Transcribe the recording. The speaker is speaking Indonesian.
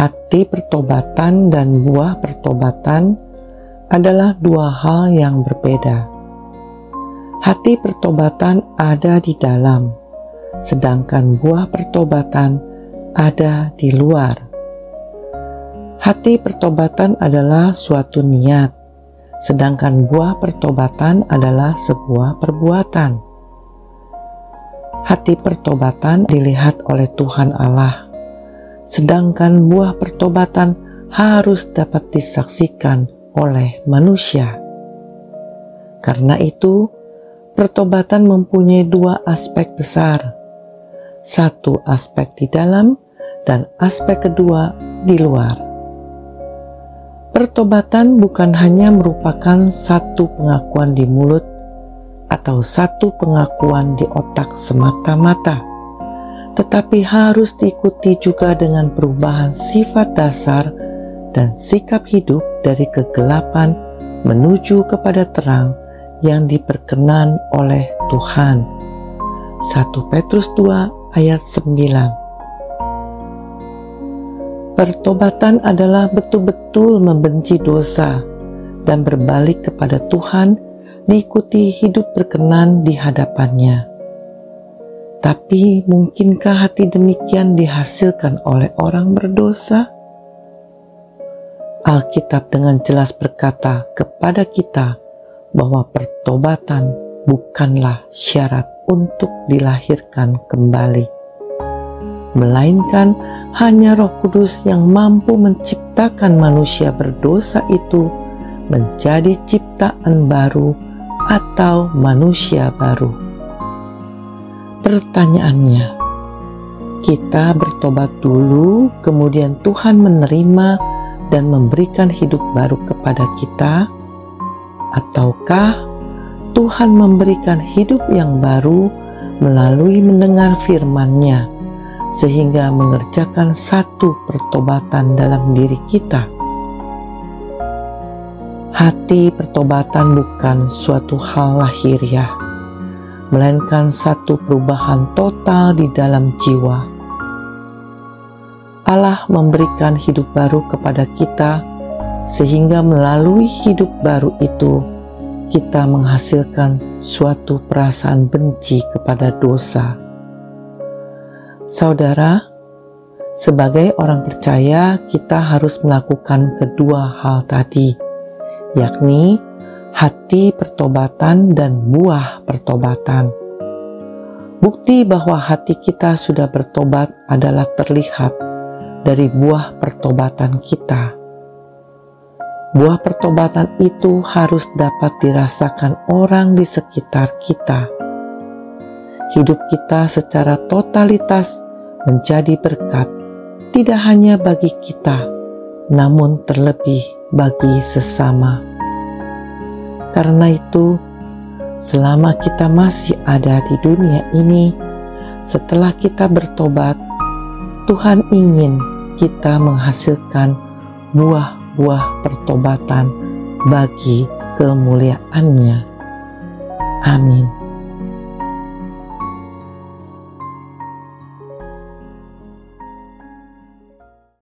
Hati pertobatan dan buah pertobatan adalah dua hal yang berbeda. Hati pertobatan ada di dalam, sedangkan buah pertobatan ada di luar. Hati pertobatan adalah suatu niat, sedangkan buah pertobatan adalah sebuah perbuatan. Hati pertobatan dilihat oleh Tuhan Allah sedangkan buah pertobatan harus dapat disaksikan oleh manusia. Karena itu, pertobatan mempunyai dua aspek besar: satu aspek di dalam, dan aspek kedua di luar. Pertobatan bukan hanya merupakan satu pengakuan di mulut atau satu pengakuan di otak semata-mata tetapi harus diikuti juga dengan perubahan sifat dasar dan sikap hidup dari kegelapan menuju kepada terang yang diperkenan oleh Tuhan. 1 Petrus 2 ayat 9 Pertobatan adalah betul-betul membenci dosa dan berbalik kepada Tuhan diikuti hidup berkenan di hadapannya. Tapi mungkinkah hati demikian dihasilkan oleh orang berdosa? Alkitab dengan jelas berkata kepada kita bahwa pertobatan bukanlah syarat untuk dilahirkan kembali, melainkan hanya Roh Kudus yang mampu menciptakan manusia berdosa itu menjadi ciptaan baru atau manusia baru. Pertanyaannya, kita bertobat dulu, kemudian Tuhan menerima dan memberikan hidup baru kepada kita, ataukah Tuhan memberikan hidup yang baru melalui mendengar firman-Nya, sehingga mengerjakan satu pertobatan dalam diri kita? Hati pertobatan bukan suatu hal lahiriah, melainkan satu perubahan total di dalam jiwa. Allah memberikan hidup baru kepada kita, sehingga melalui hidup baru itu kita menghasilkan suatu perasaan benci kepada dosa. Saudara, sebagai orang percaya, kita harus melakukan kedua hal tadi, yakni hati pertobatan dan buah pertobatan. Bukti bahwa hati kita sudah bertobat adalah terlihat dari buah pertobatan kita. Buah pertobatan itu harus dapat dirasakan orang di sekitar kita. Hidup kita secara totalitas menjadi berkat, tidak hanya bagi kita, namun terlebih bagi sesama. Karena itu, selama kita masih ada di dunia ini, setelah kita bertobat, Tuhan ingin kita menghasilkan buah-buah pertobatan bagi kemuliaannya. Amin.